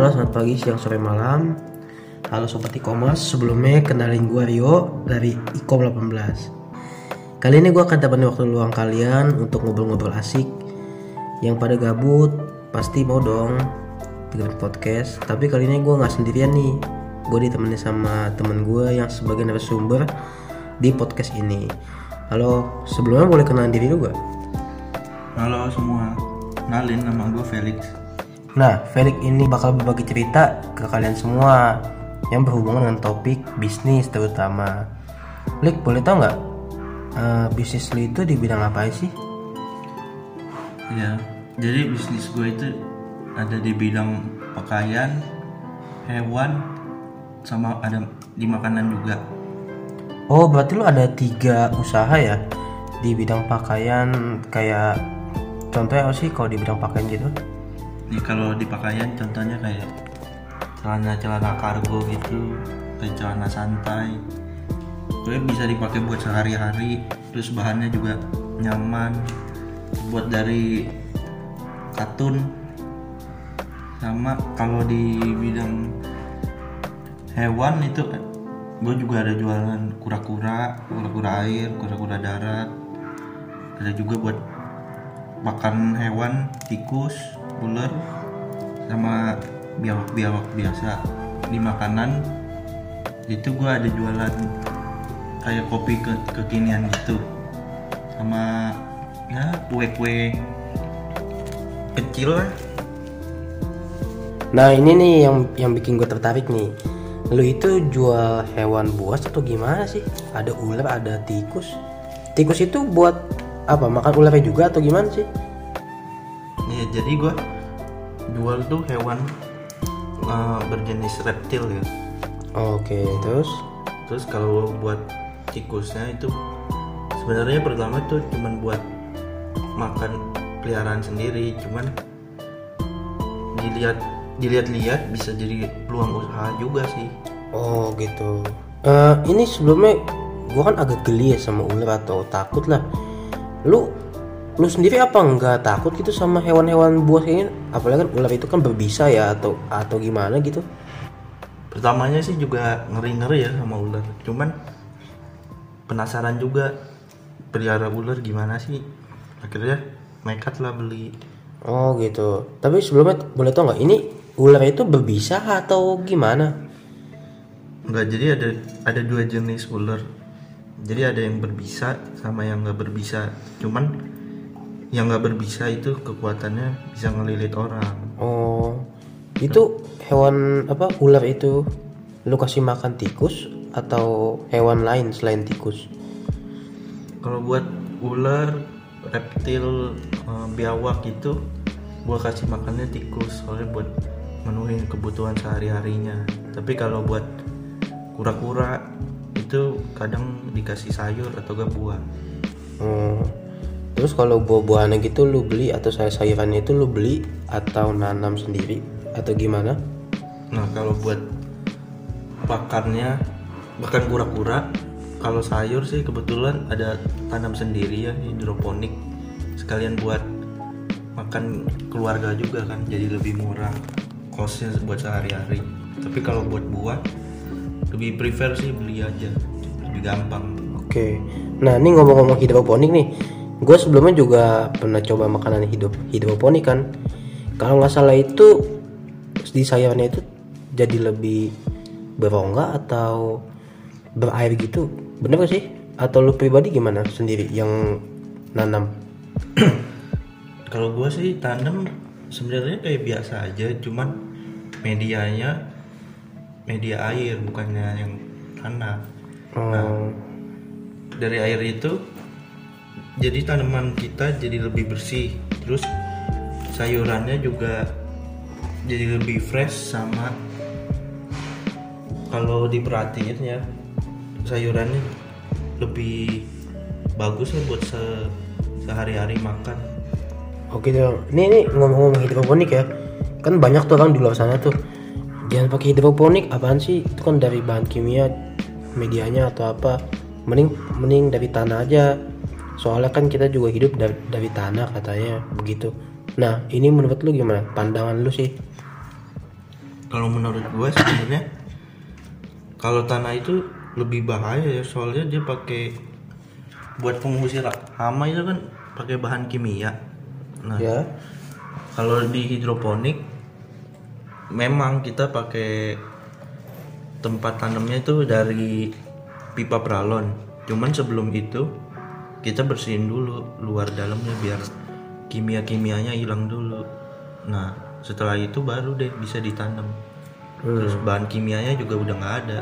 Halo selamat pagi, siang, sore, malam. Halo Sobat e-commerce, sebelumnya kenalin gue Rio dari Ecom 18 Kali ini gue akan dapetin waktu luang kalian untuk ngobrol-ngobrol asik. Yang pada gabut, pasti mau dong bikin podcast. Tapi kali ini gue gak sendirian nih. Gue ditemani sama temen gue yang sebagai narasumber di podcast ini. Halo, sebelumnya boleh kenalan diri lu? Halo semua, kenalin nama gue Felix. Nah, Felix ini bakal berbagi cerita ke kalian semua yang berhubungan dengan topik bisnis terutama. Lik, boleh tau nggak eh, bisnis lu itu di bidang apa sih? Ya, jadi bisnis gue itu ada di bidang pakaian, hewan, sama ada di makanan juga. Oh, berarti lu ada tiga usaha ya di bidang pakaian kayak contohnya apa sih kalau di bidang pakaian gitu? Nih kalau di pakaian contohnya kayak celana-celana kargo gitu, kayak celana santai. Gue bisa dipakai buat sehari-hari, terus bahannya juga nyaman, buat dari katun. Sama kalau di bidang hewan itu gue juga ada jualan kura-kura, kura-kura air, kura-kura darat. Ada juga buat makan hewan, tikus, ular, sama biawak-biawak biasa di makanan. Itu gue ada jualan kayak kopi ke kekinian gitu, sama ya kue-kue kecil lah. Nah, ini nih yang yang bikin gue tertarik nih. Lu itu jual hewan buas atau gimana sih? Ada ular, ada tikus. Tikus itu buat apa? Makan ularnya juga atau gimana sih? Iya jadi gue jual tuh hewan uh, berjenis reptil ya. Oke, terus Terus kalau buat tikusnya itu sebenarnya pertama tuh cuman buat makan peliharaan sendiri, cuman dilihat dilihat-lihat bisa jadi peluang usaha juga sih. Oh gitu. Eh ini sebelumnya gua kan agak geli ya sama ular atau takut lah. Lu lu sendiri apa nggak takut gitu sama hewan-hewan buas gini? Apalagi kan ular itu kan berbisa ya atau atau gimana gitu? Pertamanya sih juga ngeri-ngeri ya sama ular, cuman penasaran juga pelihara ular gimana sih. Akhirnya nekat lah beli. Oh gitu. Tapi sebelumnya boleh tau nggak ini ular itu berbisa atau gimana? Enggak, jadi ada ada dua jenis ular. Jadi ada yang berbisa sama yang nggak berbisa. Cuman yang nggak berbisa itu kekuatannya bisa ngelilit orang. Oh itu hewan apa ular itu lu kasih makan tikus atau hewan lain selain tikus? Kalau buat ular, reptil, eh, biawak itu gua kasih makannya tikus soalnya buat menuhin kebutuhan sehari-harinya. Tapi kalau buat kura-kura itu kadang dikasih sayur atau gak buah. Oh. Terus kalau buah-buahannya gitu lu beli atau sayur-sayurannya itu lu beli atau nanam sendiri atau gimana? Nah kalau buat pakannya bahkan kura-kura kalau sayur sih kebetulan ada tanam sendiri ya hidroponik sekalian buat makan keluarga juga kan jadi lebih murah costnya buat sehari-hari tapi kalau buat buah lebih prefer sih beli aja lebih gampang Oke. Nah ini ngomong-ngomong hidroponik nih, gue sebelumnya juga pernah coba makanan hidup hidroponik kan. Kalau nggak salah itu di sayurnya itu jadi lebih berongga atau berair gitu, bener gak sih? Atau lu pribadi gimana sendiri yang nanam? kalau gua sih tanam sebenarnya kayak biasa aja cuman medianya media air bukannya yang tanah Oh, dari air itu jadi tanaman kita jadi lebih bersih terus sayurannya juga jadi lebih fresh sama kalau diperhatiin ya sayurannya lebih bagus ya buat se- sehari-hari makan Oke dong. Ini ini ngomong-ngomong hidroponik ya. Kan banyak tuh orang di luar sana tuh. Jangan pakai hidroponik, apaan sih? Itu kan dari bahan kimia, medianya atau apa. Mending mending dari tanah aja. Soalnya kan kita juga hidup dari, dari tanah katanya begitu. Nah, ini menurut lu gimana? Pandangan lu sih? kalau menurut gue sebenarnya kalau tanah itu lebih bahaya ya soalnya dia pakai buat pengusir hama itu kan pakai bahan kimia nah ya kalau di hidroponik memang kita pakai tempat tanamnya itu dari pipa pralon cuman sebelum itu kita bersihin dulu luar dalamnya biar kimia kimianya hilang dulu. Nah setelah itu baru deh bisa ditanam. Terus bahan kimianya juga udah nggak ada.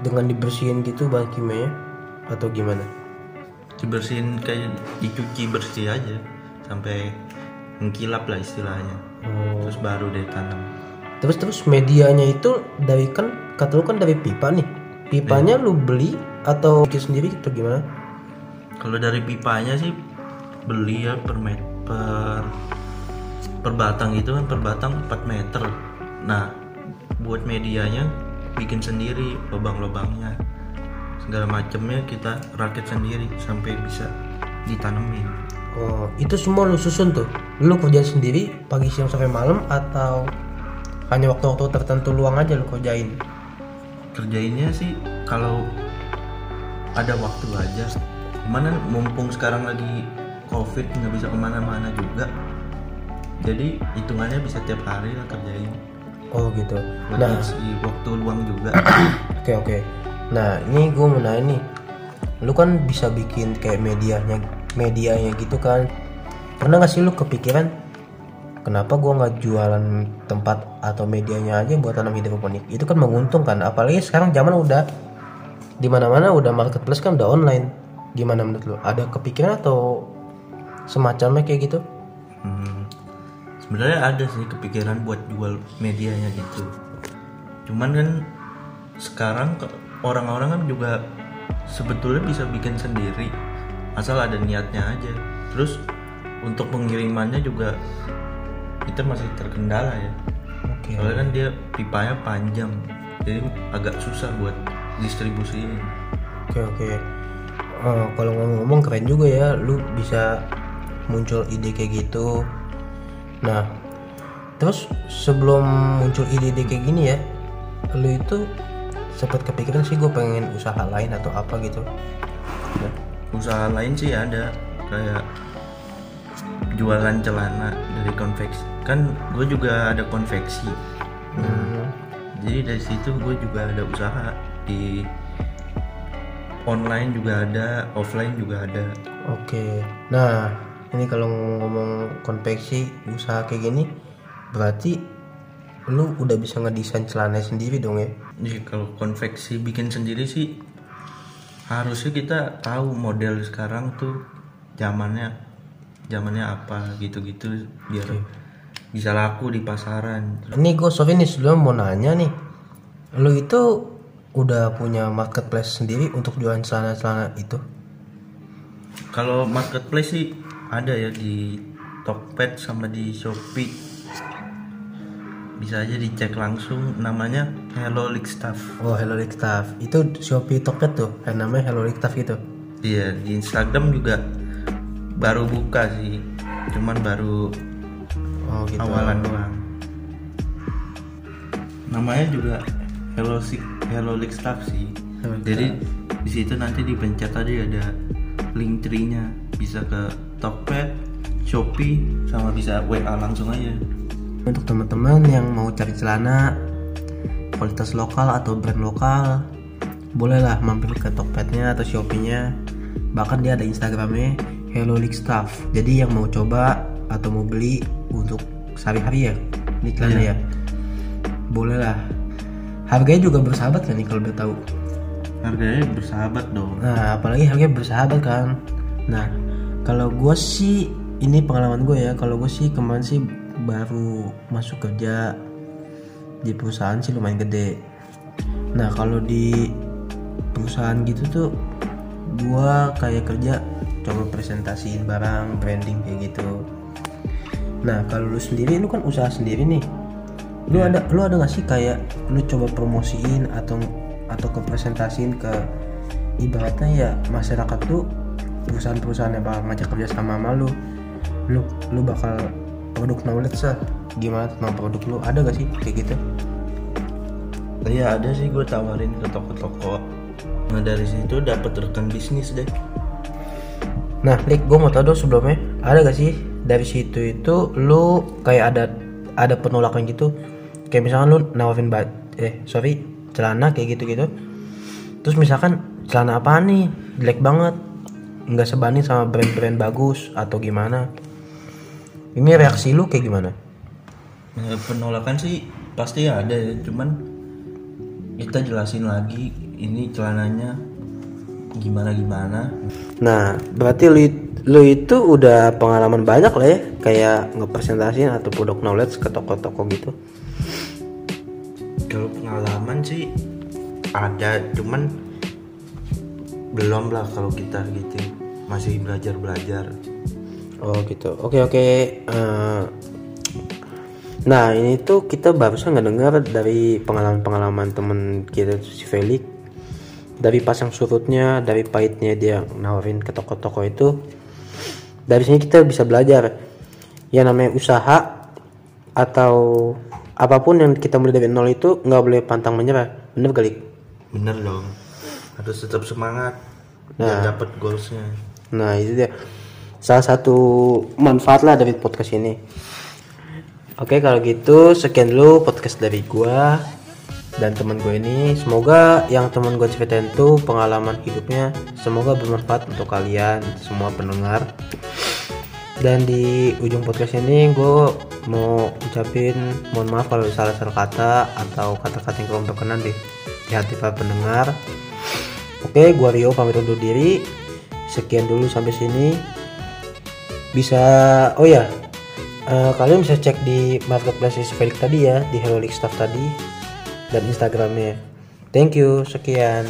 Dengan dibersihin gitu bahan kimia atau gimana? Dibersihin kayak dicuci bersih aja sampai mengkilap lah istilahnya. Oh. terus baru deh tanam. Terus terus medianya itu dari kan kata lu kan dari pipa nih. Pipanya lu beli atau bikin sendiri atau gimana Kalau dari pipanya sih beli ya per met, per per batang itu kan per batang 4 meter. Nah, buat medianya bikin sendiri lubang-lubangnya. Segala macamnya kita rakit sendiri sampai bisa ditanemin. oh itu semua lu susun tuh lu kerjain sendiri pagi siang sampai malam atau hanya waktu-waktu tertentu luang aja lu kerjain Kerjainnya sih kalau ada waktu aja. Cuman kan mumpung sekarang lagi covid nggak bisa ke mana-mana juga. Jadi hitungannya bisa tiap hari lah kerjain. oh gitu nah ngisi waktu luang juga. Oke oke. Nah ini gue mau nanya nih, lu kan bisa bikin kayak medianya medianya gitu kan? Pernah gak sih lu kepikiran kenapa gue nggak jualan tempat atau medianya aja buat tanam hidroponik? Itu kan menguntungkan. Apalagi sekarang zaman udah di mana-mana udah marketplace kan udah online. Gimana menurut lu? Ada kepikiran atau semacamnya kayak gitu? Hmm, sebenarnya ada sih kepikiran buat jual medianya gitu. Cuman kan sekarang orang-orang kan juga sebetulnya bisa bikin sendiri asal ada niatnya aja. Terus untuk pengirimannya juga kita masih terkendala ya. Oke. Soalnya kan dia pipanya panjang, jadi agak susah buat distribusiin. Oke oke. Eh, kalau ngomong-ngomong keren juga ya, lu bisa muncul ide kayak gitu. Nah, terus sebelum muncul ide-ide kayak gini ya, lu itu sempat kepikiran sih gue pengen usaha lain atau apa gitu. Nah, usaha lain sih ada kayak jualan celana dari konveksi kan gue juga ada konveksi hmm, jadi dari situ gue juga ada usaha di online juga ada offline juga ada Oke. Nah, ini kalau ngomong konveksi usaha kayak gini, berarti lu udah bisa ngedesain celana sendiri dong ya? jadi kalau konveksi bikin sendiri sih harusnya kita tahu model sekarang tuh zamannya zamannya apa gitu-gitu biar bisa laku di pasaran Ini gue Sofi nih sebelum mau nanya nih, lu itu udah punya marketplace sendiri untuk jualan celana-celana itu? Kalau marketplace sih ada ya di Tokped sama di Shopee. Bisa aja dicek langsung namanya Hello League Staff. Oh Hello League Staff, itu Shopee Tokped tuh, yang namanya Hello League Staff gitu. Iya, di Instagram juga baru buka sih. Cuman baru Oh gitu. awalan doang. Namanya juga Hello Si- Hello League Staff sih. Jadi di situ nanti dipencet tadi ada link tree-nya bisa ke Tokped, Shopee sama bisa WA langsung aja. Untuk teman-teman yang mau cari celana kualitas lokal atau brand lokal, bolehlah mampir ke Tokped-nya atau Shopee-nya. Bahkan dia ada Instagramnya Hello League Staff. Jadi yang mau coba atau mau beli untuk sehari-hari ya, ini celana ya, bolehlah. Harganya juga bersahabat kan nih kalau udah tahu. Harganya bersahabat dong. Nah, apalagi harganya bersahabat kan. Nah, kalau gue sih ini pengalaman gue ya. Kalau gue sih kemarin sih baru masuk kerja di perusahaan sih lumayan gede. Nah, kalau di perusahaan gitu tuh gue kayak kerja coba presentasiin barang, branding kayak gitu. Nah, kalau lu sendiri lu kan usaha sendiri nih. Lu ada lu ada gak sih kayak lu coba promosiin atau atau ke presentasiin ke ibaratnya ya masyarakat tuh perusahaan-perusahaan yang bakal ngajak kerja sama sama lu lu lu bakal produk knowledge lah gimana tentang produk lu ada gak sih kayak gitu Iya ada sih gue tawarin ke toko-toko. Nah dari situ dapat rekan bisnis deh. nah Lik gue mau tau dong sebelumnya ada gak sih dari situ itu lu kayak ada ada penolakan gitu kayak misalkan lu nawarin bat eh sorry celana kayak gitu gitu terus misalkan celana apa nih? Jelek banget. Nggak sebanding sama brand-brand bagus atau gimana. Ini reaksi lu kayak gimana? Penolakan sih pasti ada ya, cuman kita jelasin lagi ini celananya gimana gimana. Nah, berarti lu, lu itu udah pengalaman banyak lah ya, kayak ngepresentasiin atau produk knowledge ke toko-toko gitu. Pengalaman sih ada, cuman belum lah kalau kita gitu masih belajar belajar. Oh gitu. Oke oke. Eh, nah ini tuh kita barusan nggak dengar dari pengalaman-pengalaman temen kita si Felix. Dari pasang surutnya, dari pahitnya dia nawarin ke toko-toko itu. Dari sini kita bisa belajar yang namanya usaha atau apa pun yang kita mulai dari nol itu nggak boleh pantang menyerah. Bener kali? Bener dong, harus tetap semangat biar dapat goalsnya. Nah itu dia salah satu manfaat lah dari podcast ini. Oke kalau gitu sekian dulu podcast dari gua dan teman gue ini. Semoga yang teman gue ceritain tuh pengalaman hidupnya semoga bermanfaat untuk kalian semua pendengar. Dan di ujung podcast ini gue mau ucapin mohon maaf kalau salah salah kata atau kata-kata yang kurang berkenan di, di hati para pendengar. Oke, gua Rio pamit undur diri. Sekian dulu sampai sini. Bisa oh ya. eh, kalian bisa cek di marketplace Felix tadi ya, di Heroic Stuff tadi dan Instagramnya. Thank you, sekian.